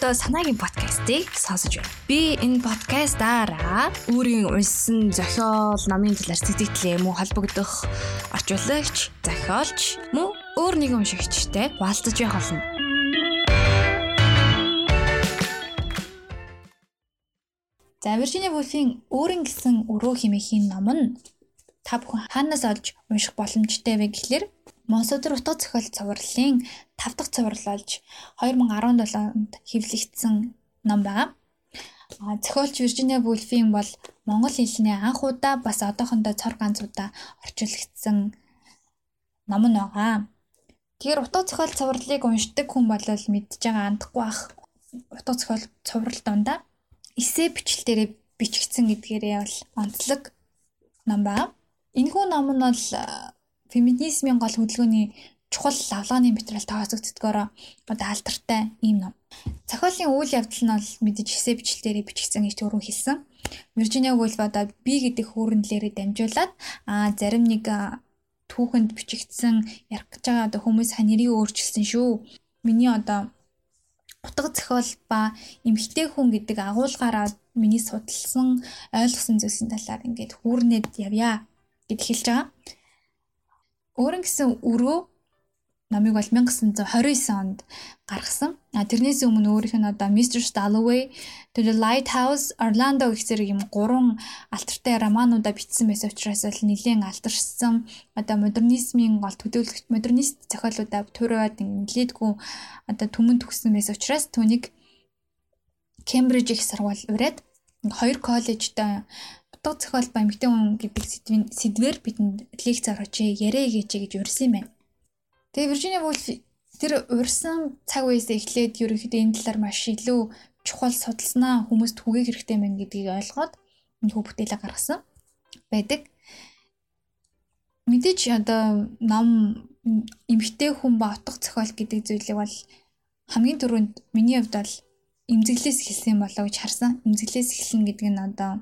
одоо санаагийн подкастыг сонсож байна. Би энэ подкастаараа өөрийн уншсан зохиол, номын талаар сэтгэлээ мөн холбогдох орчуулагч, зохиолч мөн өөр нэгэн уншигчтай хуваалцаж явах болно. За Виржиния Вулфийн өөрийн гэсэн өрөө хэмээхийн ном нь та бүхэн хаанаас олж унших боломжтой вэ гэхлээр Монсодор утга зохиол цувралын 5 дахь цуврал болж 2017 онд хэвлэгдсэн ном байна. Зохиолч Виржиниа Вульфийн бол монгол хэлний анх удаа бас одоохондоо цор ганц удаа орчуулагдсан ном нь байгаа. Тэгэхээр утга зохиол цувралыг уншдаг хүн бол мэдж байгаа андахгүй бах утга зохиол цуврал дондаа эссе бичлэлээрээ бичигдсэн гэдгээрээ бол онцлог ном байна. Энэхүү ном нь бол феминизмын гол хөдөлгөөний чухал лавлагын материал тооцогддгоор одоо алдартай ийм ном. Зохиолын үйл явдал нь бол мэдээж эссе бичлэлээр бичигдсэн гэж түрүү хэлсэн. Виржиниа Вульф одоо би гэдэг хүүрнэлээрээ дамжуулаад а зарим нэг түүхэнд бичигдсэн ярих гэж байгаа одоо хүмүүс нэрийг өөрчилсөн шүү. Миний одоо утга зохиол ба эмгтэй хүн гэдэг агуулгаараа миний судалсан ойлгосон зүйлсийн талаар ингээд хүүрнэд явъя гэд хэлж байгаа. Өөрөн гэсэн өрөө намыг бол 1929 онд гаргасан. А тэрнээс өмнө өөрийнх нь одоо Mr. Dalloway, The Lighthouse, Orlando гэх зэрэг юм гурван алтартай романуудаа бичсэн байсан учраас бол нэлээд алтарсан одоо модернизмын гол төдөөлөгч модернист зохиолуудаа туураад нэлээдгүй одоо түмэн төгссөн байсан учраас түүнийг Кембриж их сургууль ураад хоёр коллежтой утга зохиол ба эмэгтэй хүн гэдэг сэдвийн сэдвэр бидэнд лекц оруулж яриа гэж гэж урьсан юм байна. Тэгээ Виржиниа Вульф тэр урьсан цаг үеэс эхлээд ерөнхийдөө энэ талаар маш илүү чухал судалснаа хүмүүст түгээх хэрэгтэй байна гэдгийг ойлгоод энэ хүү бүтээлээ гаргасан байдаг. Мэдээж одоо ном эмэгтэй хүн ба утга зохиол гэдэг зүйлийг бол хамгийн түрүүнд миний хувьд бол эмзэглээс эхэлсэн болоо гэж харсан. Эмзэглээс эхэлнэ гэдэг нь одоо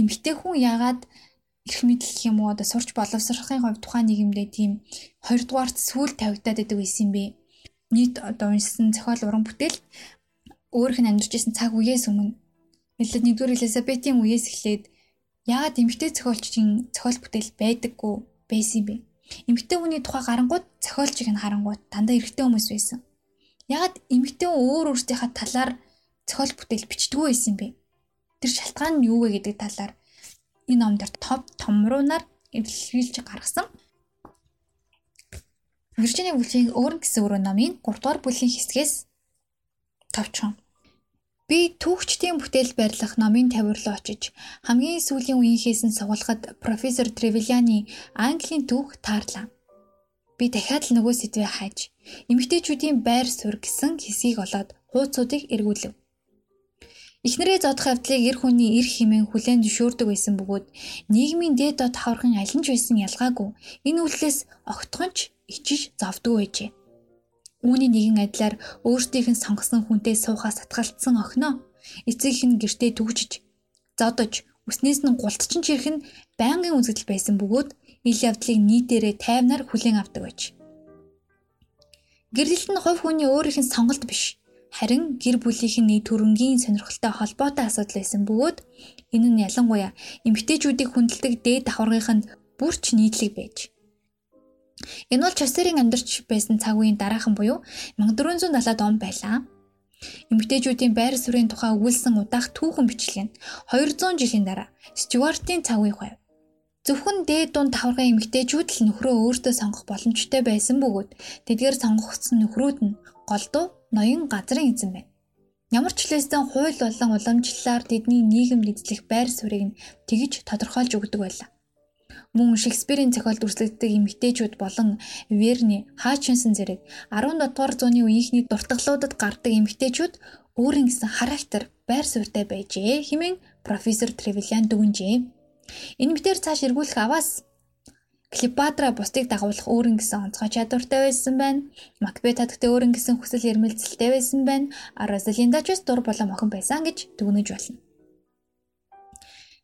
эмэгтэй хүн яагаад эрх мэдэл гэх юм уу одоо сурч боловсрохын хувьд тухайн нийгэмдээ тийм хоёрдугаарт сүүл тавигдаад байдаг байсан бэ. Нийт одоо уншсан зохиол уран бүтээл өөрийнх нь амьдарч исэн цаг үеэс өмнө Элизабет нэгдүгээр Элизабетийн үеэс эхлээд яагаад эмэгтэй зохиолчдын зохиол бүтээл байдаггүй байсан юм бэ? Эмэгтэй хүний тухай гарангууд зохиолчийг нь харангууд дандаа эрэгтэй хүмүүс байсан. Яагаад эмэгтэй хүн өөр өөрсдийнхээ талаар зохиол бүтээл бичдэггүй байсан юм бэ? Тэр шалтгаан нь юу вэ гэдэг талаар энэ ном дээр топ томруунаар илэрхийлж гаргасан. Виржиния Вульфийн өөрн гэсэн өрөө номын 3 дугаар бүлгийн хэсгээс товчхон. Би түүхчдийн бүтээл барьлах номын тавирлуу очиж хамгийн сүүлийн үеийнхээс нь суулгахад профессор Тревилианы Английн түүх таарлаа. Би дахиад л нөгөө сэдвээ хайж эмэгтэйчүүдийн байр суурь гэсэн хэсгийг олоод хууцуудыг эргүүлв. Эхнэрээ зодох явдлыг эр хүний эрх хэмээн хүлээн зөвшөөрдөг байсан бөгөөд нийгмийн дээд доод хаврын аль нь ч байсан ялгаагүй энэ үйлдэлээс огтхонч ичиж зовдгүй байжээ. Үүний нэгэн адилаар өөрсдийнх нь сонгосон хүнтэй суухаас татгалцсан охиноо эцэг нь гэртээ төгжиж зодож үснээс нь гултчин чирэх нь байнгын үзэгдэл байсан бөгөөд ил явдлыг нийтээрээ тайвнаар хүлээн авдаг байж. Гэрлэлт нь хувь хүний өөрийнх нь сонголт биш Харин гэр бүлийнхэн нэг төрөнгийн сонирхолтой холбоотой асуудал байсан бөгөөд энэ нь ялангуяа эмэгтэйчүүдийг хүндэлдэг дээд давхаргынханд бүрч нийтлэг байж. Энэ бол Чосерийн амьдарч байсан цаг үеийн дараахан буюу 1470-ад он байлаа. Эмэгтэйчүүдийн байр суурийн тухай өгүүлсэн удаах түүхэн бичлэг нь 200 жилийн дараа Стюартийн цаг үеийн хувь. Зөвхөн дээд дунд давхаргын эмэгтэйчүүд л нөхрөө өөртөө сонгох боломжтой байсан бөгөөд тэдгээр сонгогдсон нөхрүүд нь голдуу ноён газрын эзэн байна. Ямар ч хэлээсээ хууль болон уламжлалаар тэдний нийгэмд эзлэх байр суурийг нь тэгж тодорхойлж өгдөг байлаа. Мөн Шекспирийн зохиолд үргэлжлэгддэг эмэгтэйчүүд болон Верни, Хачинсон зэрэг 17 дугаар зууны үеийнхний дуртгалуудад гардаг эмэгтэйчүүд өөрийн гэсэн характер, байр суурьтай байжээ хэмээн профессор Тревилиан дүгнжээ. Энэ мэтэр цааш эргүүлэх аваас Клеопатра бусдыг дагуулах өөрийн гэсэн онцгой чадвартай байсан байна. Макбет хатагтай өөрийн гэсэн хүсэл эрмэлзэлтэй байсан байна. Розалинда ч бас дур болон охин байсан гэж дүгнэж болно.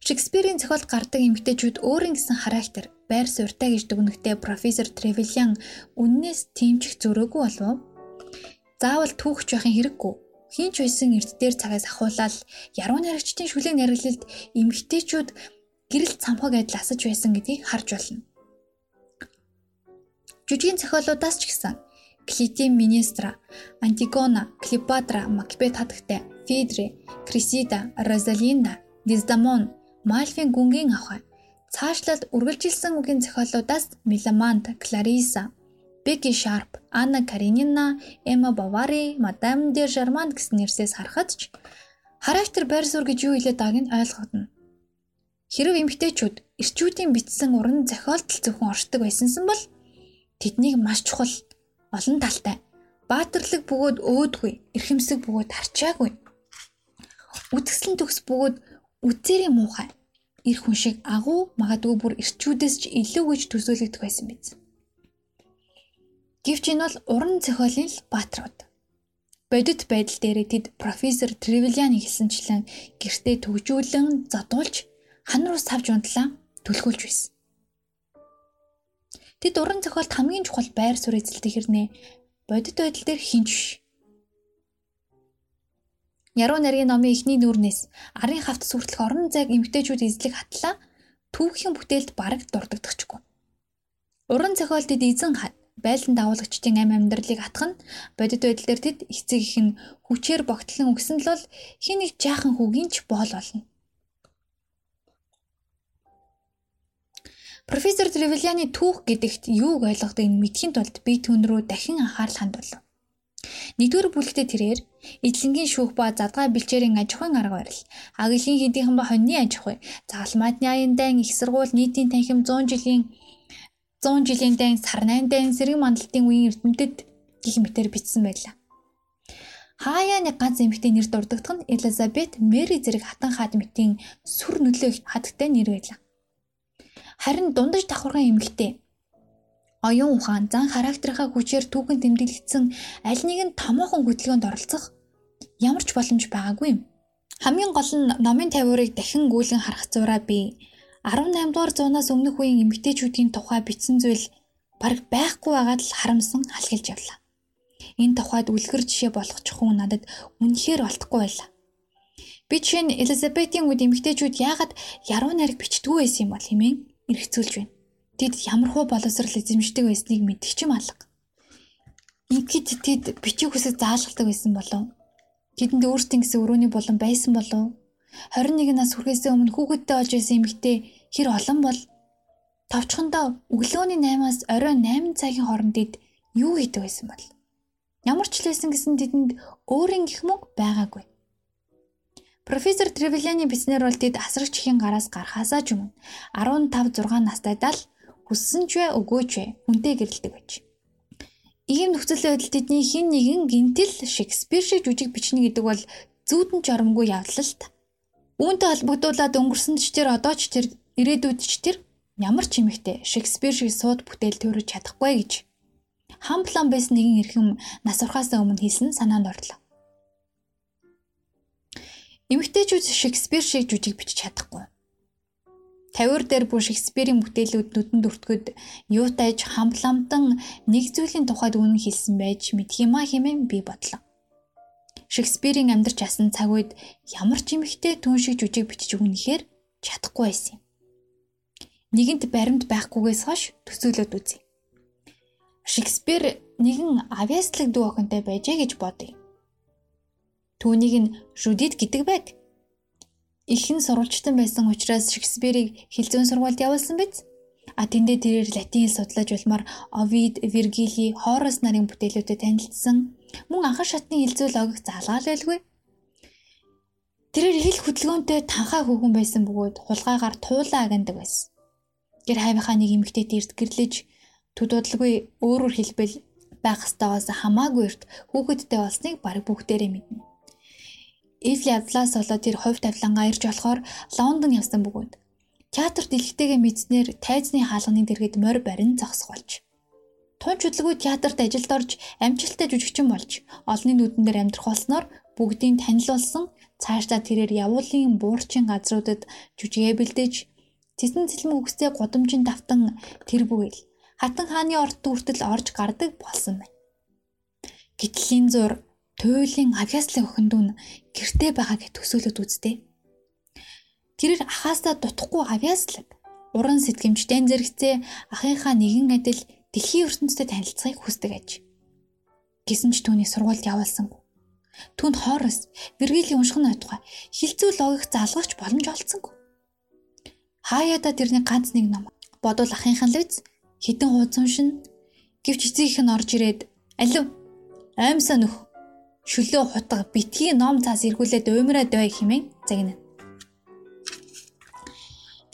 Шекспирийн зохиолд гардаг эмэгтэйчүүд өөрийн гэсэн характер, байр суурьтай гэж дүгнэхдээ профессор Тревилиан үннээс тэмчих зөрөөгүй болов. Заавал түүхч байхын хэрэггүй. хинч байсан эрд дээр цагаас ахуулаад яруу найрагчдын шүлэг найраглалд эмгтээчүүд гэрэл цамхаг адил асаж байсан гэдгийг харж байна. Жүжигийн зохиолуудаас ч гэсэн Клитийн Министра, Антигона, Клеопатра, Макбет хатагтай, Фидре, Крисида, Розалинда, Диздамон, Мальфийн гүнгийн авхай цаашлаад үргэлжилсэн үгийн зохиолуудаас Миламант, Клариса, Беки Шарп, Анна Каренина, Эмма Бавари, Мадам де Жарман гэсэн нэрсээс харахад ч характер байр суурь гэж юу хэлээд байгааг нь ойлгогдно. Хэрв эмгтээчүүд эрчүүдийн бичсэн уран зохиолтол зөвхөн оршдог байсансан бол тэднийг маш чухал олон талтай баатарлаг бөгөөд өөдгүй, эрхэмсэг бөгөөд харчаагүй. Үтгслэн төгс бөгөөд үцээрийн муухай эр хүн шиг агуу магадгүй бүр эрчүүдээс ч илүү гэж төсөөлөгдөх байсан биз. Гэвч энэ бол уран зохиолын л баатрууд. Бодит байдал дээр тэд профессор Тревилианы хэлсэнчлэн гэртээ төгжүүлэн задуулж хан руу савж унтлаа түлхүүлж байсан. Тэд уран зохиолт хамгийн чухал байр суурь эзэлдэг хэрнээ бодит байдал дээр хинч биш. Яруу нарийн номын эхний нүүрнээс арын хавтас хүртэлх орон зайг эмгтээчүүд эзлэх хатлаа түүхийн бүтээлд бараг дурддагчгүй. Уран зохиолтод эзэн байлдан давуулагчдын амь амьдралыг атгах нь бодит байдал дээр тэд эцэг их нь хүчээр богтлон өгсөн л бол хин нэг жаахан хүүгийн ч боол болно. Профессор Тревелианы түүх гэдэгт юуг ойлгохдоо энэ мэдхийн тулд би түн рүү дахин анхаарал хандуулав. Нэгдүгээр бүлэгтээ тэрээр эдлэнгийн шүүх ба задгай бэлчээрийн аж ахуйн арга барил, аглын хэдийнхэн ба хоньны аж ахуй, загалмаатны аян дайн их сургууль нийтийн танхим 100 жилийн 100 жилийн дайн сар 8 дайн сэрэг мандалтын үеийн эрдэмтэд гих мэтэр бичсэн байлаа. Хаяа нэг ганц эмэгтэй нэр дурддагдах нь Элизабет Мэри зэрэг хатан хаадмитийн сүр нөлөө хатагтай нэр байлаа. Харин дундаж давхарган эмэгтэй оюун ухаан зан характерынхаа хүчээр түүхэн тэмдэглэгдсэн аль нэгэн томоохон хөдөлгөөнд оролцох ямар ч боломж байгаагүй юм. Хамгийн гол нь номын тавиурыг дахин гүйлгэн харах зураа би 18 дугаар зуунаас өмнөх үеийн эмэгтэйчүүдийн тухай бичсэн зүйл бараг байхгүй байгаад л харамсан алхилж явлаа. Энэ тухайд үлгэр жишээ болгочих хүн надад үнэхээр олдохгүй байлаа. Би жишээ нь Элизабетийн үед эмэгтэйчүүд яагаад яруу найраг бичдэггүй байсан юм бол хэмээн эргцүүлж байна. Тэд ямар хуу боловсрал эзэмшдэг байсныг мэдчих юм алга. Ингээд тэд бичих хүсэг заалгалдаг байсан болов. Тэдэнд өөрсдийн гэсэн өрөөний болон байсан болов 21 нас хүрэхээс өмнө хүүхэдтэй болж байсан эмэгтэй хэр олон бол товчхондоо өглөөний 8-аас оройн 8 цагийн хоорондод юу хийдэг байсан бол ямар ч лсэн гэсэн тэдэнд өөрийн гих мөг байгаагүй. Профессор Тревелианы бичснээр бол тэд асрагчхийн гараас гарахаасаа ч өмнө 15 6 настайдаа л хүссэн ч вэ өгөөч вэ хүнтэй гэрэлдэг байж. Ийм нөхцөл байдал тэдний хин нэгэн гинтэл Шекспир шиг жүжиг бичнэ гэдэг бол зүүдэн жоромгүй явдал л та. Үүнтэй холбогдуулаад өнгөрсөн ч тэр одоо ч тэр ирээдүйд ч тэр ямар ч юмхтэй Шекспир шиг сууд бүтээл төрөж чадахгүй гэж хамплан байсан нэгэн эрхэм насурхаас өмнө хэлсэн санаанд орлоо. Эмэгтэйчүүд Шекспир шиг жүжиг бичиж чадахгүй. Тавиур дээр бүр Шекспирийн бүтээлүүд нүдэнд өртгөд юутайж хампламтан нэг зүйлийн тухайд үнэн хэлсэн байж мэдхиймаа хэмээн би бодлоо. Шекспирийн амьдарч асан цаг үед ямар ч эмэгтэй түн шиг жүжиг бичиж өгнөхээр чадахгүй байсан юм. Нэгэнт баримт байхгүйгээс хойш төсөөлөд үзье. Шекспир нэгэн авьяаслаг дүү охинтой байжээ гэж бодъё. Түүнийг нь Жудит гэдэг байг. Ихэн сурвалжтан байсан учраас Шекспирийг хилзүүн сургуульд явуулсан биз? А тэндээ тэрээр латин хэл судлаж улмаар Овид, Виргили, Хорос нарын бүтээлүүдэд танилцсан Мөн анхан шатны хилцүүл огох залгаал байлгүй. Тэрээр хэл хөдөлгөөнтэй танхаа хүүхэн байсан бөгөөд хулгайгаар туулаа агендаг байсан. Гэр хайвынхаа нэг эмэгтэйд эрт гэрлэж төдөөдлгүй өөрөөр хэлбэл байх ёстойгоос хамаагүй эрт хүүхэдтэй болсныг баг бүгдээрээ мэднэ. Ил явдлаас болоод тэр хувь тавилангаа ирж болохоор Лондон явсан бөгөөд театр дэлгэтэйгээ мэдснээр тайзны хаалганы дэргэд морь барин зогсох болж Тун чөдлөгөө театрт ажилд орж амжилттай жүжигчин болж олонний нүдэн дээр амьдрах болсноор бүгдийг танилцуулсан цаашдаа тэрээр явуулын буурчин газруудад жүжигээ бэлдэж цэцэн цэлмэг үгстэй гудамжинд давтан тэр бүгээл хатан хааны орд хүртэл орж гардаг болсон байна. Гэтэл энэ зур туйлын авьяаслаг охин дүүн гэртээ байгаа гэж төсөөлөд үзтээ. Тэрээр ахаасаа дутхгүй авьяаслаг уран сэтгэмжтэй зэрэгцээ ахынхаа нэгэн адил дэлхийн ертөнцид танилцахыг хүсдэг аж. Гэсэн ч түүний сургуульд явуулсангүй. Түүнд хоороос Вергилийн унших нь тухай хилцүү логик залгахч боломж олцсонгүй. Хаяада тэрний ганц нэг ном бодвол ахынхан л биз хитэн хуудсан шин гэвч эцгийнх нь орж ирээд алив аймсаа нөх шөлөө хутга битгий ном цаас эргүүлээд уймраад бай хэмээн загнана.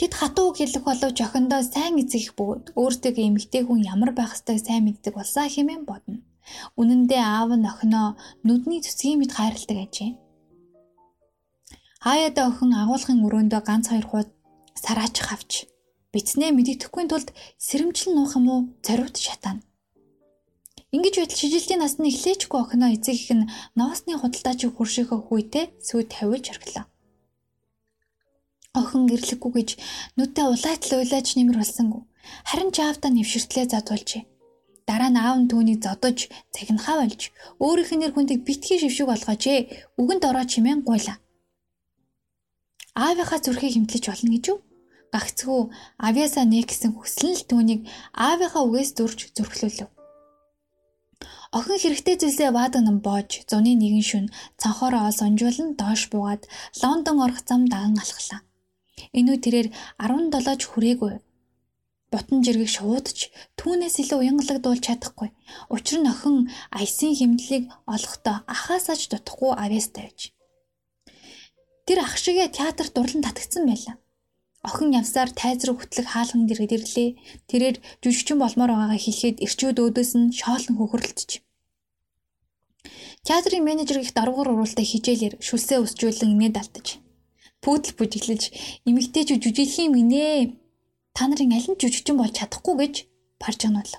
Тэд хатуу хэлэх боловч охиндоо сайн эцэг бөгөөд өөртөө эмэгтэй хүн ямар байх ёстойг сайн мэддэг болсаа хэмээн бодно. Үнэн дээр аав нь охиноо нүдний цэцгийн мэд хайрладаг ажээ. Хаяада охин агуулгын өрөөндөө ганц хоёр хууд сараач хавч бицнээ мэддэхгүй тулд сэрэмжлэн нуух юм уу зориуд шатаана. Ингэж байтал шижилтийн насны эхлээчгүй охиноо эцэг их нь ноосны худалдаачиг хуршийнхөө хүйтэй сүйд тавиулж орхилоо. Охин гэрлэггүй гэж нүдээ улайтал уйлаж нэмэр болсонгүй. Харин чаавда нэвширтлээ задуулжээ. Дараа нь аав нь түүнийг зодож, цагнахаа болж, өөрийнх нь нэр хүндийг битгий шившиг болгооч ээ. Үгэнд ороо чимээн гуйла. Аавынхаа зүрхийг хэмтлэж болно гэж юу? Гагцгүй авьяасаа нэг гэсэн хүсэл нь түүнийг аавынхаа үгээс зурж зүрхлүүлв. Охин хэрэгтэй зүйлсээ баадаг нам боож зуны нэгэн шүн цанхоороо сонжуулан доош буугаад Лондон орох зам даган алхлаа. Энүү тэрээр 17 ч хүрээгүй бутан жиргэг шуудж түүнээс илүү уянгагдуулж чадахгүй. Учир нь охин аясын хэмнэлийг олохдоо ахаасаач дутхгүй авьяастай байж. Тэр ах шигээ театрт дурлан татгцсан байлаа. Охин явсаар тайзраг хөтлөх хаалхан дэргэд ирлээ. Тэрээр жүжигчин болмоор байгаагаа хэлэхэд ирчүүд өөдөөс нь шоолон хөхөрлөж. Театрын менежер гих даруугаар уруултаа хижээлэр шүлсээ өсжүүлэн инээд алдаж. Пүүдл бүжиглэж эмэгтэйчүүд жүжиглэх юм инээ. Та нарын аль нь жүжигчин болж чадахгүй гэж баржигнуул.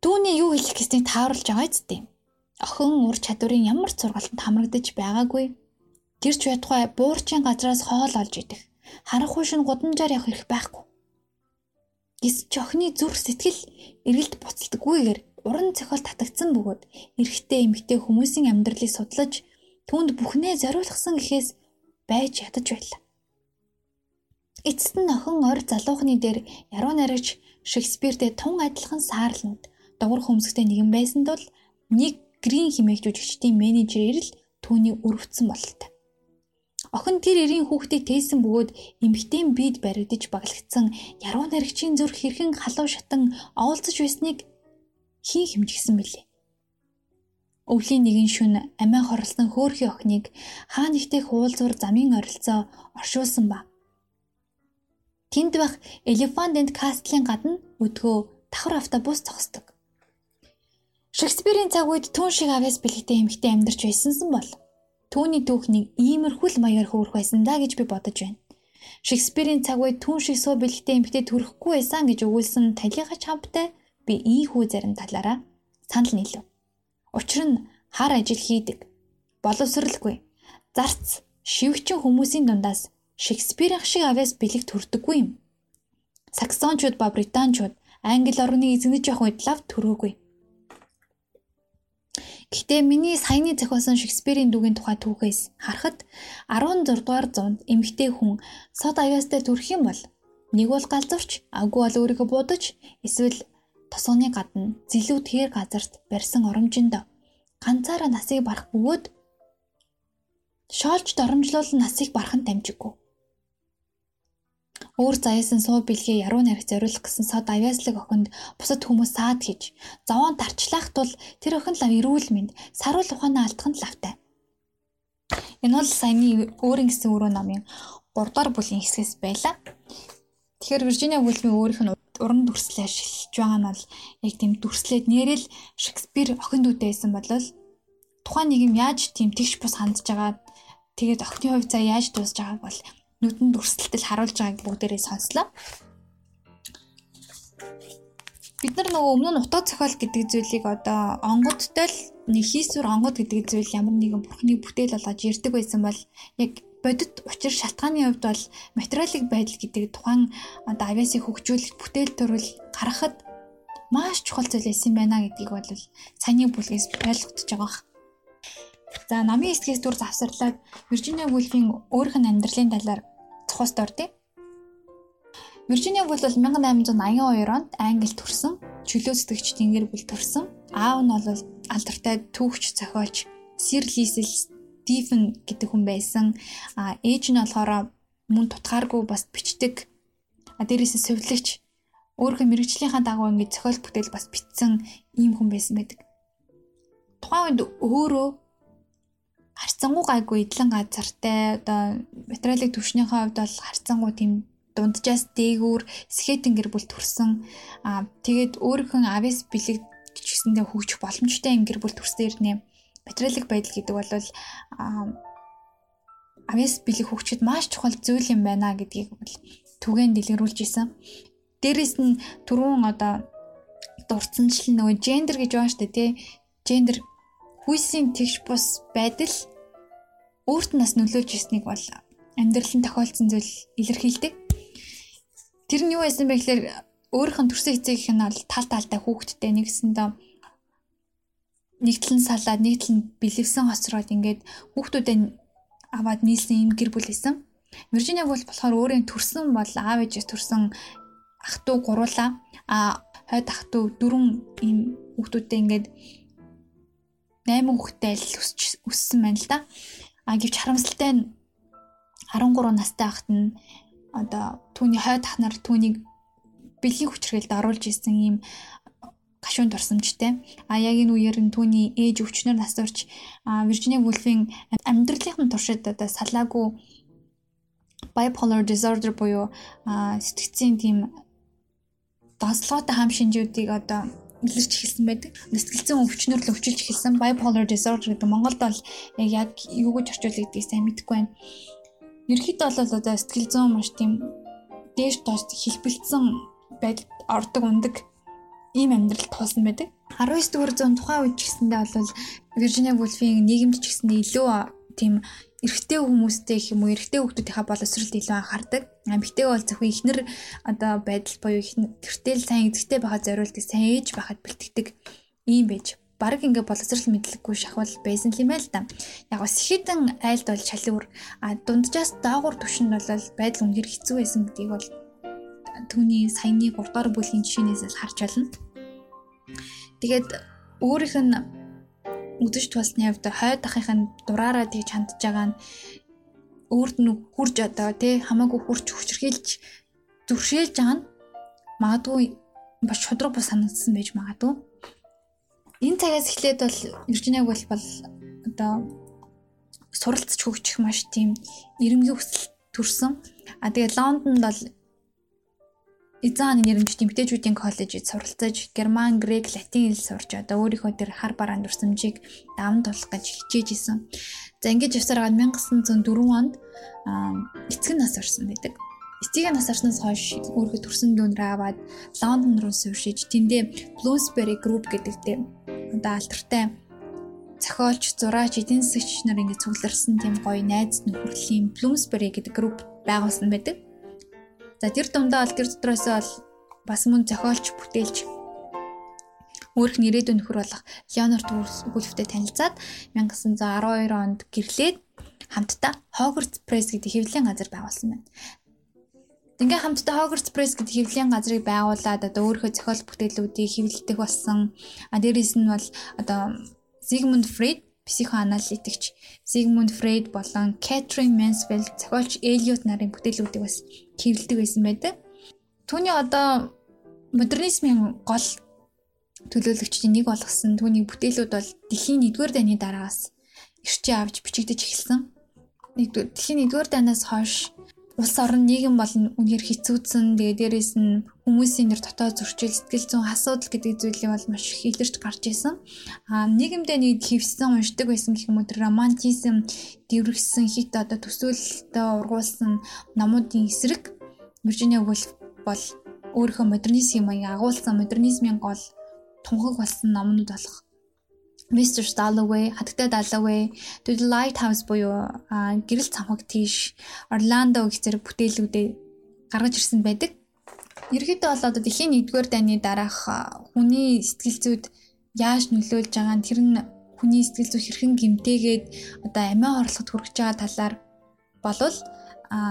Түүний юу хэлэх гэснийг тааруулж байгаа зү. Охин ур чадварын ямар ч сургалтанд хамрагдаж байгаагүй Гэрч байтугай буурчин газраас хоол олж идэх. Харанхуй шин гудамжаар явах хэрэг байхгүй. Гис ч охины зүрх сэтгэл эргэлт буцалтгүйгээр уран зохиол татагдсан бөгөөд эрэгтэй эмэгтэй хүмүүсийн амьдралыг судлаж түүнд бүхнээ зориулсан гэхээс байж ядаж байлаа. Эцэст нь охин ор залуухны дээр яруу найрагч Шекспиртэй тун адилхан саарланд дугур хөмсгтэй нэгэн байсан тул нэг грин химээх жүжигчдийн менежер ирэл түүний өрөвдсөн бололтой. Охин тэр эрийн хүүхдийг тээсэн бөгөөд эмгтээм бид баригдаж баглагдсан яруу наригчийн зүрх хэрхэн халуун шатан оволцож байсныг хин хэмжигсэн билээ. Өвлийн нэгэн шүн амиа хорлсон хөөхий охиныг хаа нэгтээ хуулзуур замын оролцоо оршуулсан ба. Тэнд байх Elephant and Castle-ийн гадна өдгөө давхар автобус зогсдог. Шекспирийн цаг үед түн шиг авяас бэлэгтэй эмэгтэй амьдарч байсансан бол Түүний түүхнийг иймэрхүү л маягаар хөөрөх байсан да гэж би бодож байна. Шекспирийн цаг үед түн шиг суу бэлгтэй эмэгтэй төрөхгүй байсан гэж өгүүлсэн талигач хамттай би ийхүү зарим талаараа санал нийлв. Учир нь хар ажил хийдэг. Боловсралгүй. Зарц шивгчин хүмүүсийн дундаас Шекспирийн шиг авяас бэлэг төрдөггүй юм. Саксончууд ба британчууд англи орныг эзэнэж явах үед лав төрөөгүй. Гэхдээ миний саяны зохиосон Шекспирийн дүүгийн тухай түүхээс харахад 16 дугаар зуунд эмэгтэй хүн сод аяастай төрөх юм бол нэг бол галзуурч, агуу бол өөрийгөө будаж, эсвэл тосгоны гадна зилүү тэр газарт барьсан оромжинд ганцаараа насыг барах бөгөөд шоолж доромжлуулан насыг барах нь дамжиггүй. Өөр заяасан суу бэлгээ яруу нарих зориулах гэсэн сод авяаслаг охинд бусад хүмүүс саад хийж зовоон тарчлах тул тэр охин лав эрүүл мэнд саруул ухаанаа алдах нь лавтай. Энэ бол саяны өөрийн гэсэн өрөө номын 3 дугаар бүлгийн хэсгээс байлаа. Тэгэхээр Виржиниа Вулфийн өөрийнх нь уран дүрслээ шилж байгаа нь бол яг тийм дүрслээд нэрэл Шекспир охин дүүтэй байсан болол тухайн нэг юм яаж тийм тэгш бус хандж байгаа тэгээд охины хувь цаа яаж дуусж байгааг бол нүдэн дүрслэлтэл харуулж байгааг бүгдээрээ сонслоо. Бид нар нөгөө өмнө нь утга зохиол гэдэг зүйлийг одоо онгодтой л нэг хийсвэр онгод гэдэг зүйл ямар нэгэн бурхны бүтээл болгож ярьдаг байсан бол яг бодит учир шалтгааны хувьд бол материалын байдал гэдэг тухайн одоо авиасыг хөгжүүлэх бүтээл төрөл гаргахад маш чухал зүйл байсан байна гэдгийг бол саяны бүлгээс ойлгогдож байгаа. За намын эсгээс дүр завсарлаад Виржиниа Вулфийн өөрийнх нь амьдралын талаар цохост ордё. Виржиниа Вулф бол 1882 онд Англид төрсэн, чөлөө сэтгэгчдийн гэр бүл төрсэн. Аав нь бол алдартай түүхч, зохиолч Сир Лисэл Стивен гэдэг хүн байсан. А ээж нь болохоор мөн тутгааргүй бас бичдэг. А дээрээсээ сувлагч өөрийнхөө мэрэгжлийнхаа дагуу ингээд зохиол бүтээл бас бичсэн ийм хүн байсан байдаг. Тухайн үед өөрөө харьцангуй гайгүй эдлэн газартай одоо материалын төвшнийхээ хувьд бол харьцангуй тийм дунджаас дээгүүр скетинг гэр бүл төрсэн. Аа тэгээд өөрийнхөө авис бэлэг гэсэндээ хөгжих боломжтой юм гэр бүл төрсөн ирнэ. Материалын байдал гэдэг бол авис бэлэг хөгжихэд маш чухал зүйл юм байна гэдгийг түгээн дэлгэрүүлж исэн. Дээрээс нь түрүүн одоо дурдсанчлал нөгөө гендер гэж байгаа шүү дээ тий. Гендер хүйсийн тэгш бус байдал өөрт нас нөлөөлж ирснийг бол амьдрал нь тохиолдсон зүйл илэрхийлдэг. Тэр нь юу байсан бэ гэхээр өөрийнх нь төрсөн эцэг их нь бол тал талтай хүүхэдтэй нэгсэндээ нэгтлэн салаад нэгтлэн бэлэвсэн хоцроод ингээд хүүхдүүдэд аваад нийлсэн юм гэр бүл байсан. Виржиниа бол болохоор өөрийн төрсөн бол аав ээжээс төрсөн ах トゥ гуруулаа а хойд ах トゥ дөрвөн ийм хүүхдүүдтэй ингээд 8 хүүхэдтэй л өссөн байна л да. А гэвч харамсалтай нь 13 настай ахт нь одоо түүний хойд ах нар түүнийг бэлгийн хүчрэлд оруулж исэн ийм гашуун турсамжтай. А яг энэ үеэр нь түүний ээж өвчнөр нас орч Виржиниа Вулфийн амьдралын туршид одоо салаагүй bipolar disorder буюу сэтгцийн тийм донцлогоотой хам шинжүүдийг одоо илэрч эхэлсэн байдаг. Сэтгэл зүйн өвчнөр л өвчилж эхэлсэн bipolar disorder гэдэг Монголд бол яг юу гэж орчуулагдгийг сайн мэдэхгүй байна. Ерөнхийдөө бол одоо сэтгэл зүйн маш тийм дээш доош хэлбэлцсэн байдалд ордог ундаг ийм амьдрал туулсан байдаг. 19 дугаар зуун тухайн үед ч гэсэндээ бол Virginia Woolf-ийн нийгэмд ч гэсэндээ илүү тийм эрэгтэй хүмүүстэй гэх юм уу эрэгтэй хүмүүсийнхаа боловсролд илүү анхаардаг. Эмэгтэй бол зөвхөн ихнэр одоо байдал буюу гэртэл сайн эзэгтэй байхад зориулдаг, сайн ээж байхад бэлтгэдэг ийм байж баг ингээ боловсрал мэдлэггүй шахвал байсан юм байл та. Яг бас ихэдэн айлд бол шалуур а дунджаас доогуур түвшинд бол байдал үнээр хэцүү байсан гэдгийг бол түүний саяны 3 дугаар бүлгийн жишээнээс л харж байна. Тэгээд өөрийнх нь үдэж тулсны хувьд хойд ахын дураараа тэгж хандж байгаа нь өөрт нь хурж одоо тий хамаагүй хурж хүчрхийлж зүршээлж байгаа нь магадгүй бас шудраг бус санагдсан байж магадгүй. Энэ цагаас эхлээд бол Виржиниаг бол одоо суралцж хөгжих маш тийм эрэмгийн хүсэл төрсөн. А тэгээд Лондонд бол Эзэн хааны нэрмжт эмгтээчүүдийн коллежид суралцаж герман, грек, латин хэл сурч одоо өөрийнхөө тэр хар бараан дурсамжийг даван тулах гэж хичээж исэн. За ингэж явсараад 1904 онд эцэг нас орсон байдаг. Эцгийн нас орсноос хойш өөрийнхөө төрсөн дүүнрээ аваад Лондон руу сувшиж тэндээ Bloomsbury Group гэдэгтэй одоо алдартай зохиолч, зураач, эдийн засагч нар ингэ цугларсан тийм гоё найз нөхөрлийн Bloomsbury гэдэг групп байгуулсан байдаг. За тэр дундаа бол тэр дотроос бол бас мөн зохиолч бүтээлч өөрх нь ирээдүйн нөхөр болох Леонард Вульфтэй танилцаад 1912 онд гэрлээд хамтдаа Hogwarts Press гэдэг хэвлэлийн газар байгуулсан байна. Ингээ хамтдаа Hogwarts Press гэдэг хэвлэлийн газрыг байгуулад одоо өөрийнхөө зохиол бүтээлүүдийг хэвлэлдэх болсон. А дээрээс нь бол одоо Sigmund Freud психоаналитикч Sigmund Freud болон Catherine Mansfield зохиолч Eliot нарын бүтээлүүдийг бас хэвлэдэг байсан байдаг. Түүний одоо модернизмын гол төлөөлөгчдийн нэг болгосон түүний бүтээлүүд бол дэлхийн 1-р дайны дараагаас ирчээ авч бичигдэж эхэлсэн. Дэлхийн 1-р дайнаас хойш улс орон нийгэм болон үнээр хэцүүдсэн. Тэгээ дээрэс нь хүмүүсийн нэр дотоод зөрчил, сэтгэл зүйн асуудал гэдэг зүйлийг бол маш их илэрч гарч исэн. Аа нийгэмдээ нэг хөвсөн уншдаг байсан гэх юм уу романтизм дэврэгсэн хит одоо төсөөлөлтөд ургуулсан номуудын эсрэг Виржиниа Вульф бол өөрийнхөө модернизмыг агуулсан модернизмын гол тунхаг болсон номнууд болох Mr. Stalloway, Хатагтай Dalloway, the Lighthouse буюу гэрэл цамхаг тийш, Orlando гэх зэрэг бүтээлүүдээ гаргаж ирсэн байдаг. Ерөнхийдөө бол одоо дэлхийн 1-р дайны дараах хүний сэтгэл зүйд яаж нөлөөлж байгаа нь тэр нь хүний сэтгэл зүй хэрхэн гимтээгээд одоо амиа орлоход хүрэж байгаа талаар болвол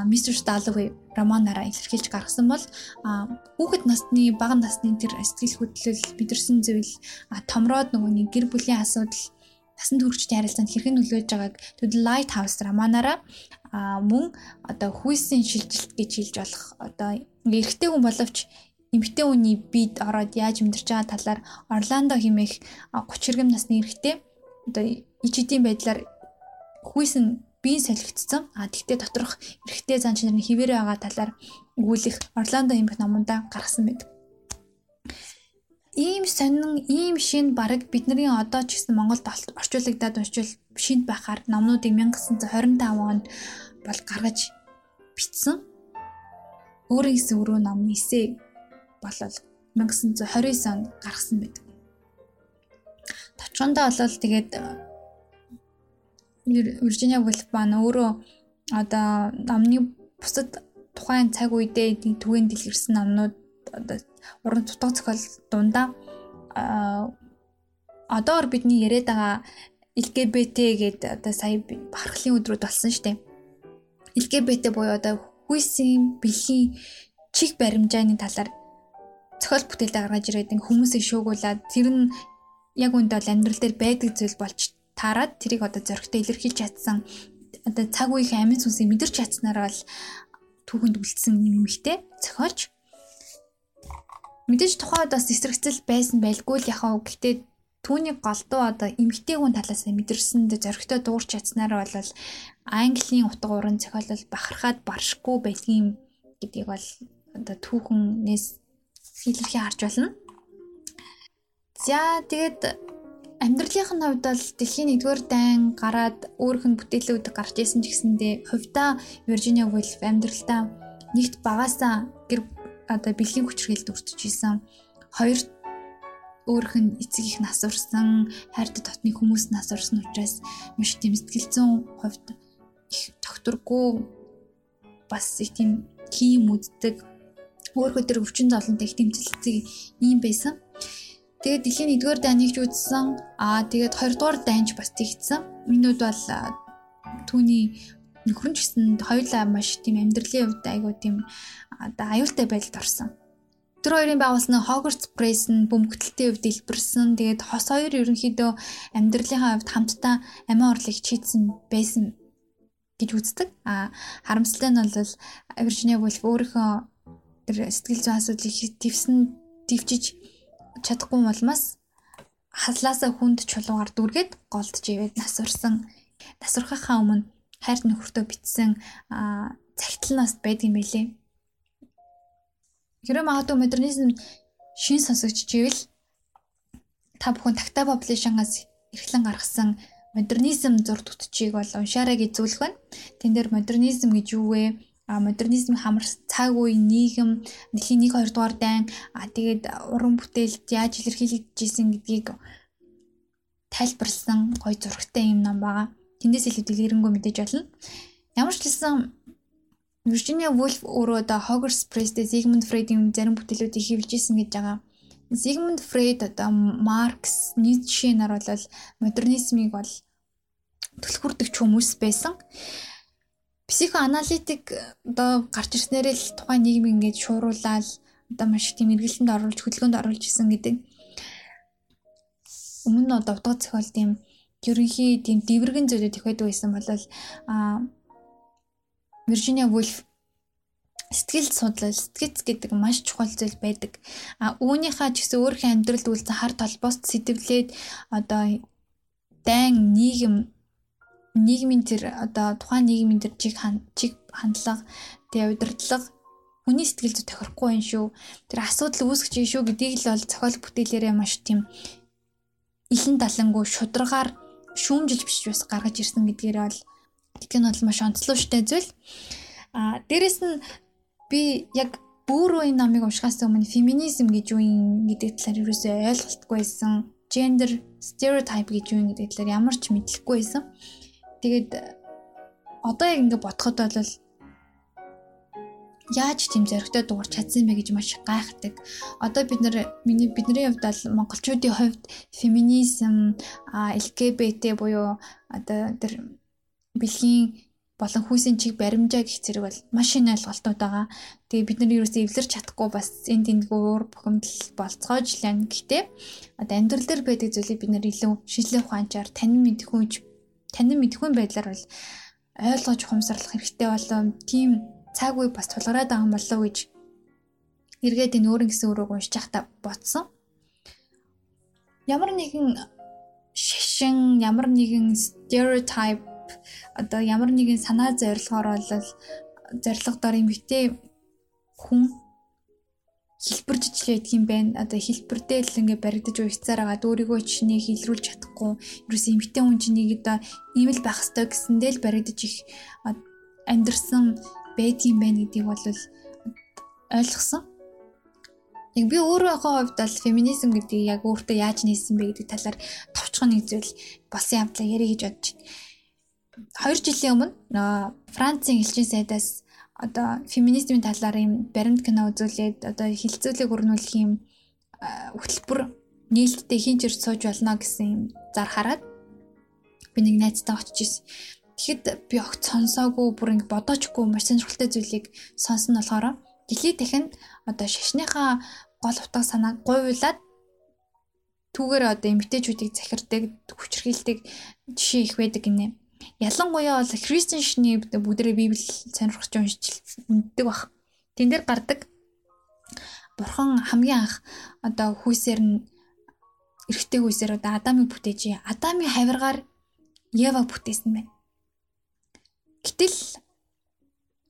мистер Сталовый романаараа илэрхийлж гаргасан бол хүүхэд насны бага насны тэр сэтгэл хөдлөл бидэрсэн зүйл томроод нөгөөний гэр бүлийн асуудал насан туршид харилцаанд хэрхэн нөлөөж байгааг the Lighthouse романаараа мөн одоо хүйсийн шилжилт гэж хэлж болох одоо эрэгтэй хүн боловч эмэгтэй хүний бид ороод яаж мэдэрч байгаа талаар Орландо хэмээх 30 хэргэм насны эрэгтэй одоо ичидийн байдлаар хүйс нь биеийн солигдсон. А тэгтээ доторх эрэгтэй зан чанарын хിവэрэ байгаа талаар өгүүлэх Орландо хэмээх номондоо гаргасан байдаг. Ийм сонин, ийм шин бараг бидний одоо ч гэсэн Монголд орчуулагдаад уншвал шинд байхаар номнуудыг 1925 онд бол гаргаж бичсэн. Өөрийн гэсэн өрөө ном эсэ болол 1929 онд гаргасан байдаг. Товчхондоо бол тэгээд Виржиниа Вулф маань өөрөө одоо номны бусад тухайн цаг үедээ түгээн дэлгэрсэн номнууд одоо уран тутаг зохиол дундаа одоор бидний яриад байгаа LGBT гэдэг одоо сая бахархлын өдрүүд болсон дээ. LGBT буюу одоо хүйсийн бэлгийн чих баримжааны талаар зохиол бүтээлд гаргаж ирээд хүмүүсийг шуугуулад тэр нь яг үндэ бол амьдрал дээр байдаг зүйл болж таарад тэрийг одоо зөрөгтэй илэрхийлж чадсан. Одоо цаг үеийн амин сүнсийг мэдэрч чадсанаар бол түүхэнд үлдсэн нэмэгтэй зохиолч. Мэдээж тухайд бас эсрэгцэл байсан байлгүй л яхаа гэхдээ түүний голдуу одоо эмгтэй хүн талаас нь мэдэрсэн зөрөгтэй дуурч чадсанаар бол английн утга уран зохиол бахархаад баршгүй байдгийн гэдгийг бол одоо түүхнээс илэрхий харж байна. За тэгээд Амьдралынх нь хувьд бол дэлхийн 1-р дайн гараад өөрөх нь бүтээлүүд гарч исэн ч гэсэндээ хувьдаа Virginia Woolf амьдралдаа нэгт багасаа гэр одоо бэлгийн хүчрхийлд өртөж исэн. Хоёр өөрөх нь эцэг их насварсан, хайртай дотны хүмүүс насварсан учраас маш тийм сэтгэл зүйн хувьд их тогтургүй бас их тийм ким үздэг. Өөрхөө төр өвчин золонтой их тэмцэлцэг ийм байсан. Тэгээд дэлхийн 1-р дайныг ч үзсэн. Аа тэгээд 2-р дайнч бас тэгсэн. Минүүд бол түүний нөхөр нь гэсэн хоёулаа маш тийм амьдралын хувьд айгуу тийм одоо аюултай байдалд орсон. Тэр хоёрын байгуулсан Hogwarts Press нь бөмбөгтөлтийн хувьд дэлбэрсэн. Тэгээд хос хоёр ерөнхийдөө амьдралынхаа хувьд хамтдаа амиа орлыг чийдсэн байсан гэж үздэг. А харамсалтай нь бол Virginia Woolf өөрийнхөө тэр сэтгэл зүйн асуудлыг твсэн твчиж чадахгүй улмаас хаслаасаа хүнд чулуугаар дүргээд голдж ивэд насварсан. Насвархахаа өмнө хайрт нөхөртөө битсэн цагтланаас байдгийм байлээ. Хэрэв магадгүй модернизм шин сонсогч чивэл та бүхэн такта популяшнгаас эрхлэн гаргасан модернизм зур төтчийг бол уншаарай гэж зөвлөх байна. Тэн дээр модернизм гэж юу вэ? Модернизм хамарс цаг үе нийгэм дэлхийн 1 2 дугаар дайн тэгээд уран бүтээлд яаж илэрхийлэгдэж исэн гэдгийг тайлбарлсан гоё зурагтай юм ном байгаа. Тэндээс илүү дэлгэрэнгүй мэдээж болно. Ямар ч хэлсэн Virginia Woolf өөрөө одоо Hogwarts Press-тэй Sigmund Freud-ийн зарим бүтээлүүдийг хэвлэж исэн гэж байгаа. Sigmund Freud одоо Marx, Nietzsche нар бол модернизмыг бол түлхүүрдэг хүмүүс байсан психоаналитик одоо гарч ирснээр л тухайн нийгэм ингээд шууруулаад одоо маш тийм эргэлтэнд оруулж хөдөлгөөнд оруулж исэн гэдэг. Өмнө нь одоо утга зохиол тийм ерөнхий тийм дэврэгэн зүйлүүд их байдаг байсан бол а Virginia Woolf сэтгэл судлал, сэтгэц гэдэг маш чухал зүйл байдаг. А үүнийхээ ч гэсэн өөрхийн амьдралд үйлцэн хар толбост сэтгэлээд одоо дайн нийгэм нийгмийн тэр одоо тухайн нийгмийн тэр чиг чиг хандлага тэгээ удирдлага хүний сэтгэл зүй тохирохгүй юм шүү. Тэр асуудал үүсгэж юм шүү гэдгийг л бол зохиол бүтээлээрээ маш тийм илэн далангуу шударгаар шүүмжилж биш бас гаргаж ирсэн гэдгээр бол гэдэг нь бол маш онцлогтой зүйл. А дээрэс нь би яг бүр энэ номыг уншихаас өмнө феминизм гэж юу юм гэдэг талаар ерөөсөй ойлголтгүй байсан. Gender stereotype гэж юу юм гэдэг талаар ямар ч мэдлэхгүй байсан. Тэгээд одоо яг ингэ бодоход бол яаж тийм зоригтой дуурч чадсан бэ гэж маш гайхдаг. Одоо бид нар миний бидний хувьд бол монголчуудын хувьд феминизм, LGBT буюу одоо тэр бэлгийн болон хүүсийн чиг баримжаа гэх зэрэг бол маш их ойлголтууд байгаа. Тэгээ бид нар ерөөсөө эвлэрч чадахгүй бас энд тэндгүй уур бухимдал болцоож лэн. Гэхдээ одоо амьдрал дээр байдаг зүйлийг бид нар илүү шинжлэх ухаанчаар танин мэдхүйж танин мэдхүйн байдлаар бол ойлгож ухамсарлах хэрэгтэй болоо. Тийм цаг үе бас тулгараад байгаа юм болов гэж эргээд энэ өөрийн гэсэн өрөөг уншиж байхдаа бодсон. Ямар нэгэн шашин, ямар нэгэн stereotype одоо ямар нэгэн санаа зорилгоор бол зорилгодоор эмгтэй хүн хэлбэржиж л байдаг юм байна. Одоо хэлбэрдээ л ингээ баригдаж уйцаар агаад өөрийгөө чиний хэлрүүлж чадахгүй. Юусе эмгтэй хүн чиний одоо ийм л байх ёстой гэсэндээ л баригдаж их амьдрсан байдгийм байна гэдгийг бол ойлгосон. Яг би өөрийнхөө хувьд бол феминизм гэдгийг яг өөртөө яаж нээсэн бэ гэдэг талаар товчхон нэг зүйл болсон явдлаа ярих гэж бодож байна. 2 жилийн өмнө Францын элчин сайдаас одоо феминизмын талаар юм баримт кино үзүүлээд одоо хилцүүлэг өрнүүлэх юм хөтөлбөр нээлттэй хин ч сууж болно гэсэн юм зар хараад би нэг найзтай очиж ирсэн. Тэгэхэд би огт сонсоогүй бүр ингэ бодоочгүй маш сонирхолтой зүйлийг сонсон болохоор дэлхийд дахинд одоо шашныхаа гол утга санааг гуйлаад түүгээр одоо эмгтээчүүдийг захирдаг, хүчрхийлдэг жишээ их байдаг гинэ. Ялангуяа бол христэн шний бүгдээ Библи сонирхож уншиж мэддэг баг. Тэн дээр гардаг Бурхан хамгийн анх одоо хүүсээр нь эрэгтэй хүүсээр одоо Адамыг бүтээж, Адамын хавиргаар Еваг бүтээсэн байна. Гэтэл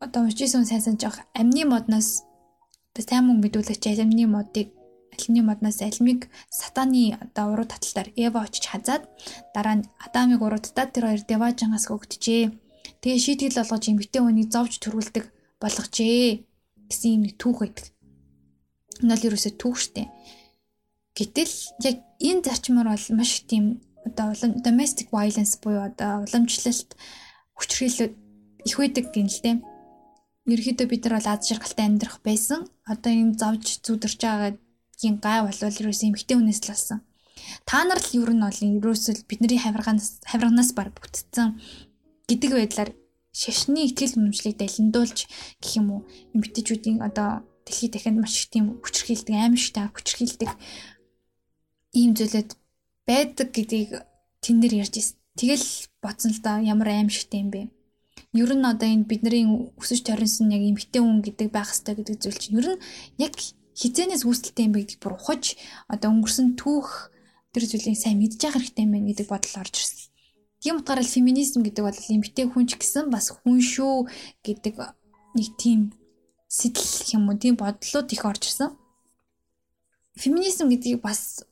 одоо уншижсэн сайсан жоох амны модноос сайн мөнгө мэдүүлэгч амны модыг алины модноос алимыг сатаны одоо уруу таталтаар Эва очиж хазаад дараа нь Адамыг уруудтаад тэр хоёр Деважангаас өгдөжээ. Тэгээ шийтгэл олгож эмгтэн хүнийг зовж төрүүлдэг болгожээ гэсэн юм нэг түүх байдаг. Энэ бол ерөөсөө түүх штэ. Гэтэл яг энэ зарчмаар бол маш их тийм одоо domestic violence буюу одоо уламжлалт хүчрхийлэл их байдаг дээ. Ерөнхийдөө бид нар бол аз жаргалтай амьдрах байсан. Одоо юм зовж зүдэрч байгаагийн гай бол ерөөсөө эмхтэй хүнээс л болсон. Та нар л ер нь бол ерөөсөө бидний хавирганаас хавирганаас баг бүтцэн гэдэг байдлаар шашны ихтгэл үнэмшлийг далиндуулж гэх юм уу эмгтээчүүдийн одоо дэлхийд дахинд маш их тийм хүчрхийлдэг аимшигтай хүчрхийлдэг ийм зүйлүүд байдаг гэдгийг тэн дээр ярьж ирсэн. Тэгэл бодсон л да ямар аимшигтай юм бэ ер нь одоо энэ бидний өсөж торинсон яг эмгтэй хүн гэдэг байх хэрэгтэй гэдэг зүйл чинь ер нь яг хизээнээс үүсэлтэй юм байдаг бүр ухаж одоо өнгөрсөн түүх тэр зүйлийг сайн мэдж явах хэрэгтэй юм байна гэдэг бодол орж ирсэн. Тийм утгаараа феминизм гэдэг бол эмгтэй хүн ч гэсэн бас хүн шүү гэдэг нэг тийм сэтэл юм уу тийм бодлууд их орж ирсэн. Феминизм гэдгийг бас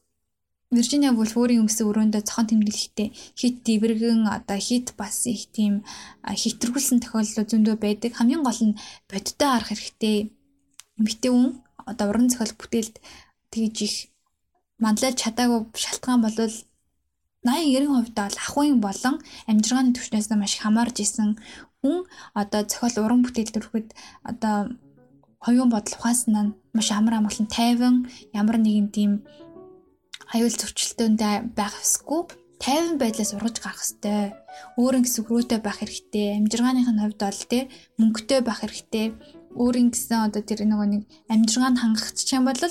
Виржиниа Вулф өөрийн өмсөн өрөөндөө цохон тэмдэглэхдээ хит дэврэгэн одоо хит бас их тийм хитргүүлсэн тохиолдлууд зөндөө байдаг. Хамгийн гол нь бодиттой харах хэрэгтэй. Эмэгтэй хүн одоо уран зохиол бүтээлд тэгж их манлайлж чадаагүй шалтгаан бол 80-90% бол ахуйн болон амжиргааны түвшнээс маш хамаарж исэн хүн одоо зохиол уран бүтээл төрөхөд одоо хоёрын бодол ухаанснаа маш амар амгалан тайван ямар нэгэн тийм аюул зөрчилтөндөө байх ёсгүй 50 байдлаас ургаж гарах хэрэгтэй. Өөрийн гэсэн өрөөтэй байх хэрэгтэй. Амжиргааных нь хувьд бол тий мөнгөтэй байх хэрэгтэй. Өөрийн гэсэн одоо тэр нөгөө нэг амжиргаанд хангах юм бол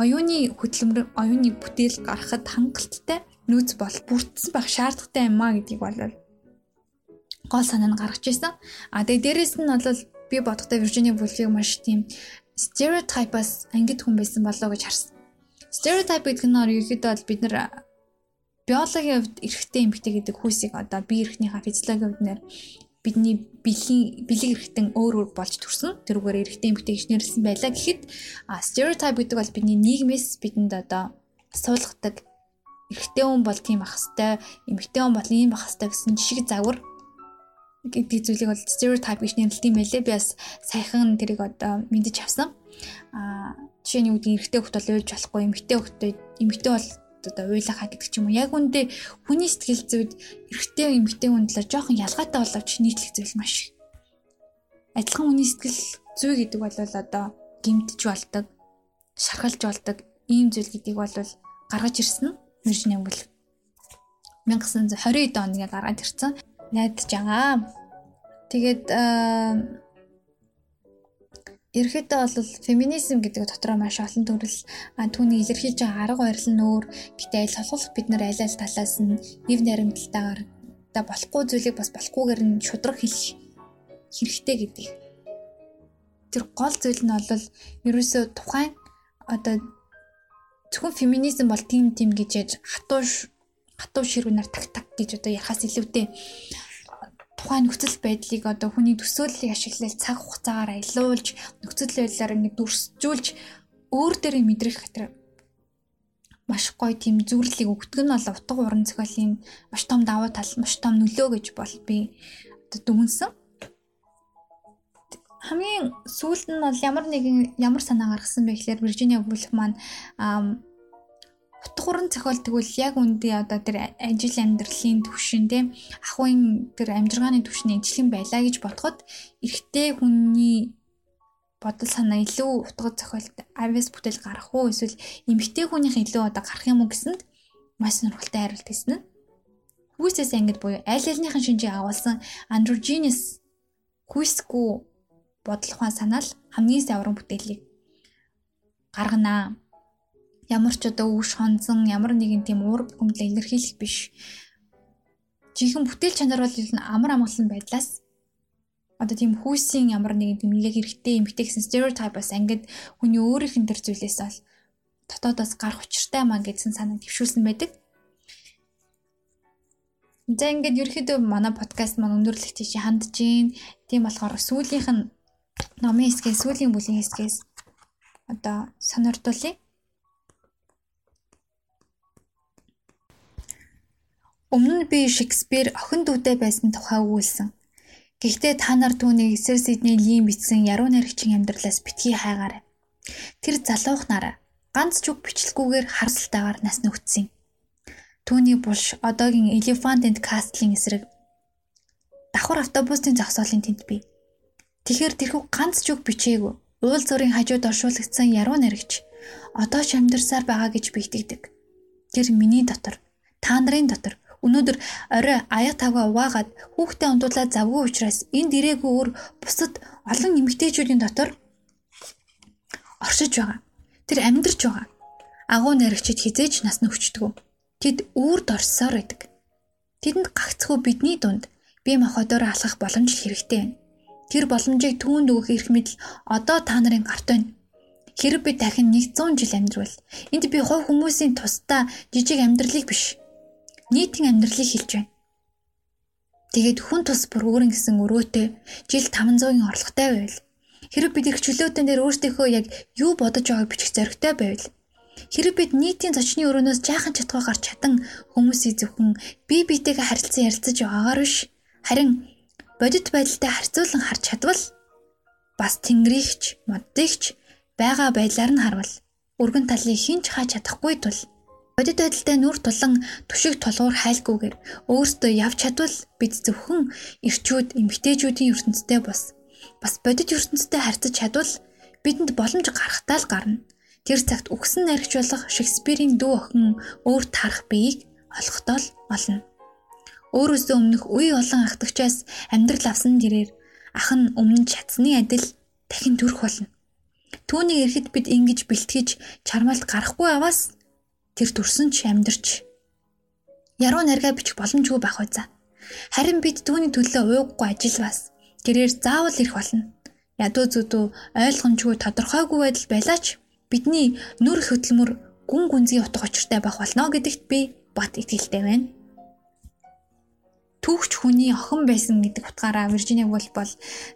оюуны хөдөлмөр оюуны бүтээл гаргахад хангалттай нөөц бол бүрдсэн байх шаардлагатай юм а гэдгийг бол гол санаа нь гаргаж ирсэн. А тэгээ дээрэс нь бол би бодохдоо Virginia Woolf-ыг маш тийм стереотипаас ангид хүн байсан болоо гэж харсан. Стереотип гэдэг нь ерөөхдөө бол бид нар биологийн хувьд эрэгтэй эмэгтэй гэдэг хүйсийг одоо бие эрхнийхээ физиологийн хувьд нэр бидний бэлгийн бэлэг эрхтэн өөр өөр болж төрсөн. Тэрүүгээр эрэгтэй эмэгтэй гэж нэрлсэн байлаа гэхэд стереотип гэдэг бол бидний нийгмээс бидэнд одоо суулгадаг эрэгтэй хүн бол тийм ах хэвээр эмэгтэй хүн бол ийм ах хэвээр гэсэн жишг загвар гэдэг зүйлийг бол стереотип гэж нэрлэдэг юм байлээ. Би бас сайхан тэрийг одоо мэдэж авсан. Аа жишээний үүдийн эрэгтэй хөлт бол уйлж болохгүй эмэгтэй хөлт эмэгтэй бол одоо уйлахаа гэдэг ч юм уу. Яг үндэ хүний сэтгэл зүйд эрэгтэй эмэгтэй хүн талаар жоохон ялгаатай боловч нийтлэх зүйл маш адилхан хүний сэтгэл зүй гэдэг бол одоо гимтж болдог, шархалж болдог ийм зүйл гэдгийг бол гаргаж ирсэн Виржиниа Вулф 1920 онд ингээ гаргаад ирсэн найдаж байгаа. Тэгээд Ерхэдөө бол феминизм гэдэг дотроо маш олон төрөл түүний илэрхийлж байгаа арга барил нь өөр. Гэтэ аль солих бид нар аль аль талаас нь ив наримталтайгаар та болохгүй зүйлийг бас болохгүйгээр нь шудраг хэлэх хэрэгтэй гэдэг. Тэр гол зүйл нь бол ерөөсөө тухайн одоо зөвхөн феминизм бол тийм тийм гэж яж хатуу хатуу ширүүнээр так так гэж одоо яхаас илүүтэй тухайн нөхцөл байдлыг одоо хүний төсөөллийг ашиглаж цаг хугацаагаар аялуулж нөхцөл байдлаар ингэ дүрсжүүлж өөр дээрээ мэдрэх хатар маш гоё тийм зүрлийг өгдөг нь бол утга уран зохиолын маш том давуу тал маш том нөлөө гэж бол би одоо дүгнсэн. Хамгийн сүүлд нь бол ямар нэгэн ямар санаа гаргасан бэ гэхээр Виржиниа Вулф маань утга уран зохиол тэгвэл яг үндэ одоо тэр ажил амьдралын төвшин тийм ахуйн тэр амжиргааны төвшний ижлэн байлаа гэж бодоход эрэгтэй хүний бодол санаа илүү утга зохиолт авиас бүтээл гарах уу эсвэл эмэгтэй хүнийх илүү одоо гарах юм уу гэсэнд маш сонирхолтой хариулт хэлсэн нь. Хүүсээс ангид буюу аль альныхын шинжийг агуулсан androgynous хүүсгүй бодол ухаан санаал хамгийн саврын бүтээлийг гарганаа ямар ч одоо үш хонзон ямар нэгэн тийм уур гүмлэ илэрхийлэх биш. Жинхэнэ бүтээл чанар бол амар амгалан байдлаас одоо тийм хүүсийн ямар нэгэн тийм яг хэрэгтэй эмгтэй гэсэн стереотип бас ангид хүний өөрийнх нь төр зүйлээс бол дотоодоос гарах учиртай маа гэсэн санаа твшүүлсэн байдаг. За ингээд ерөөхдөө манай подкаст маань өндөрлөх тийш хандж гин. Тийм болохоор сүүлийнх нь номын хэсгээс сүүлийн бүлийн хэсгээс одоо сонирдуулъя. Өмнө нь би Шекспир охин дүүтэй байсан тухай өгүүлсэн. Гэхдээ та нар түүнийг Сэр Сидней Лим бичсэн яруу найрагчийн амьдралаас битгий хайгаарай. Тэр залуух нараа ганц ч үг бичлэггүйгээр харсалтайгаар нас нүгдсэн. Түүний булш одоогийн Elephant and Castle-ийн эсрэг давхар автобусын зогсоолын тэнд бий. Тэгэхэр тэрхүү ганц ч үг бичээгүй. Уул зүрийн хажууд оршуулгдсан яруу найрагч одоо ч амьдарсаар байгаа гэж би итгэдэг. Тэр миний дотор, та нарын дотор Өнөөдөр орой аяа тавга уваагаад хүүхдээ ундуулаад завгүй учраас энэ дэрээгүй өөр бусад олон эмэгтэйчүүдийн дотор оршиж байгаа. Тэр амьдарч байгаа. Агуу наригчид хизээж нас нөхчдөг. Тэд үүрд орсоор байдаг. Тэдэнд гагцхүү бидний дунд бие махбодоор алхах боломж хэрэгтэй байна. Тэр боломжийг түүнд өгөх эрх мэдэл одоо та нарын гарт байна. Хэрэг би дахин 100 жил амьдрвал энд би хувь хүмүүсийн тусдаа жижиг амьдралыг биш нийтийн амьдралыг хэлж байна. Тэгээд хүн тус бүр өөрийн гэсэн өрөөтэй жил 500-ын орлоготой байвал хэрэг бид их чөлөөтөн дээр өөрсдийнхөө яг юу бодож байгааг бичих зоригтой байвал хэрэг бид нийтийн зочны өрөөнөөс жаахан чатгаа гарч чадан хүмүүсийг зөвхөн бие биетэйгээ харилцан ярилцаж байгаагаар биш харин бодит байдалтай харьцуулан харж чадвал бас тэнгэрийгч моддыгч байгаа байдлаар нь харвал өргөн талыг хинч хааж чадахгүй тул Бодит байдалтай нүр тулан түшиг тулгуур хайлгүйгээр өөрсдөө явж чадвал бид зөвхөн эрчүүд, эмгтээчүүдийн ертөнцтэй бос. Бас бодит ертөнцтэй харьцаж чадвал бидэнд боломж гарахтаа л гарна. Тэр цагт үгсэн наригч болох Шекспирийн дүү охин өөр тарах биеийг олохдоо л олно. Өөрөөсөө өмнөх үе олон ахтагчаас амьдрал авсан дэрээр ах нь өмнө чадсны адил дахин төрөх болно. Түүнийг эрэхэд бид ингэж бэлтгэж чармаалт гарахгүй аваас тэр төрсөн ч амьдарч яруу наргаа бичих боломжгүй байх байцаа. Харин бид түүний төлөө ууггүй ажиллавас. Тэрээр заавал ирэх болно. Ядуу зүдүү ойлгомжгүй тодорхойгүй байдал байлаач бидний нүр хөдөлмөр гүн гүнзгий утга учиртай байх болно гэдэгт би бат итгэлтэй байна. Түүхч хүний охин байсан гэдэг утгаараа Виржиниа Вулф бол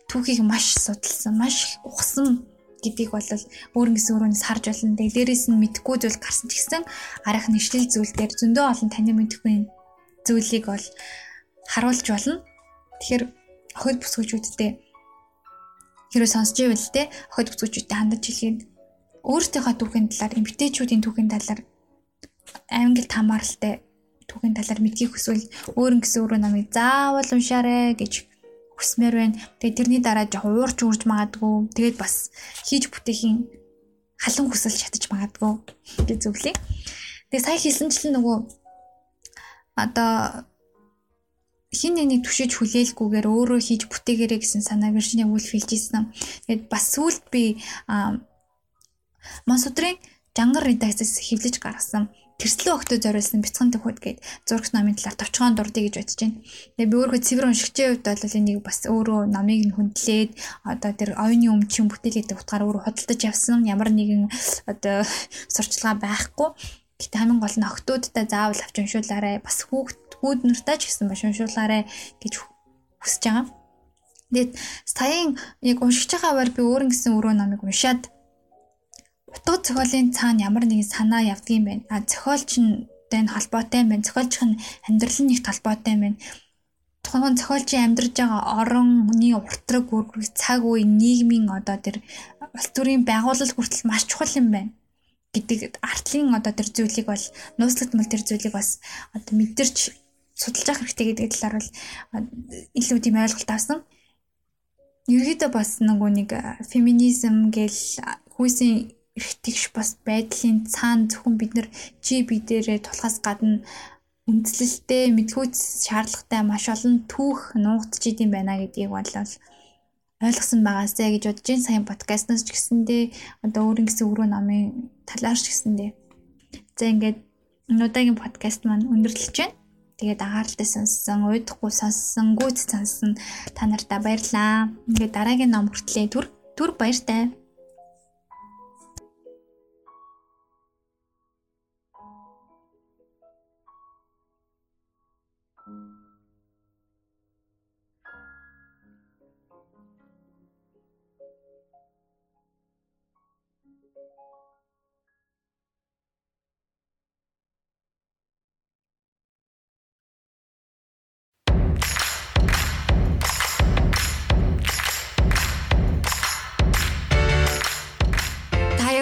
түүхийг маш судалсан, маш ухсан гэдгийг бол өөрөнгө гэсэн өрөөнөөс харж болно. Тэгээ дээрээс нь мэдхгүй зүйл гарсан ч гэсэн арах нэшлэл зүйл дээр зөндөө олон таны мэдхгүй зүйлийг бол харуулж болно. Тэгэхээр охид бүсгүүчүүдтэй хэрэг сонсч ивэл те охид бүсгүүчүүдтэй хандаж хэлгээд өөртөөхөө түүхийн талаар эмгтээчүүдийн түүхийн талаар англи хамааралтай түүхийн талаар мэдхийг хүсвэл өөрөнгө гэсэн өрөө намыг заавал уншаарэ гэж хүсмээр байна. Тэгээд тэрний дараа жоохон уурч уурж магадгүй. Тэгээд бас хийж бүтээхийн халан хүсэл шатаж магадгүй гэж зөвлөе. Тэгээд сая хэлсэнчлэн нөгөө одоо хин нэгний түшиж хүлээлгүйгээр өөрөө хийж бүтээгэрэй гэсэн санаа Виржиниа Вулф хэлжсэн. Тэгээд бас сүулт би Монсудрын жангар редакцаас хэвлэж гаргасан тэрслэн өгтөө зориулсан бяцхан төхөд гээд зурагч намын талаар товчхон дурдъя гэж бодож байна. Тэгээ би өөрөө цэвэр уншигчийн хувьд бол энийг бас өөрөө намыг нь хүндлээд одоо тэр оюуны өмчийн бүтээлээд утгаар өөрөө худалдаж явсан ямар нэгэн одоо сурчлагаа байхгүй. Гэтэ хамгийн гол нь октоодтай заавал авч уншуулаарай. Бас хүүхд хүүд нартай ч гэсэн маш уншуулаарай гэж хүсэж байгаа. Тэгээд саяын яг уншиж байгаа байр би өөр нэгэн өрөө намыг уншаад утга зохиолын цаана ямар нэгэн санаа явдгийм байна. А зохиолч нь тэй холбоотой юм байна. Зохиолч нь амьдрал нь их холбоотой юм байна. Тухайн зохиолчийн амьдарч байгаа ороны уртраг үүрэг цаг үе нийгмийн одоо тэр улс төрийн байгууллал хүртэл маш чухал юм байна гэдэг артлын одоо тэр зүйлийг бол нууцлагдмал тэр зүйлийг бас одоо мэдэрч судалж авах хэрэгтэй гэдэг талаар бол илүү тийм ойлголт авсан. Ерөөдөө бас нөгөө нэг феминизм гэл хүйсийн эрхтгш бас байдлын цаана зөвхөн бид нар чи бидээрээ тулахаас гадна үндслэлтэй мэдхүйц шаардлагатай маш олон түүх нуугдж идэм байна гэдгийг бол ойлгосон байгаасай гэж бодож энэ сайн подкастнаас ч гэсэндээ одоо өөрийн гэсэн өрөө намын талаар ч гэсэндээ за ингээд өнөөдрийн подкаст маань өндөрлөж байна. Тэгээд анхааралтай сонссон, уйдахгүй сонссон, гүйц сонссон та нартай баярлалаа. Ингээд дараагийн ном хүртлээ түр түр баяртай.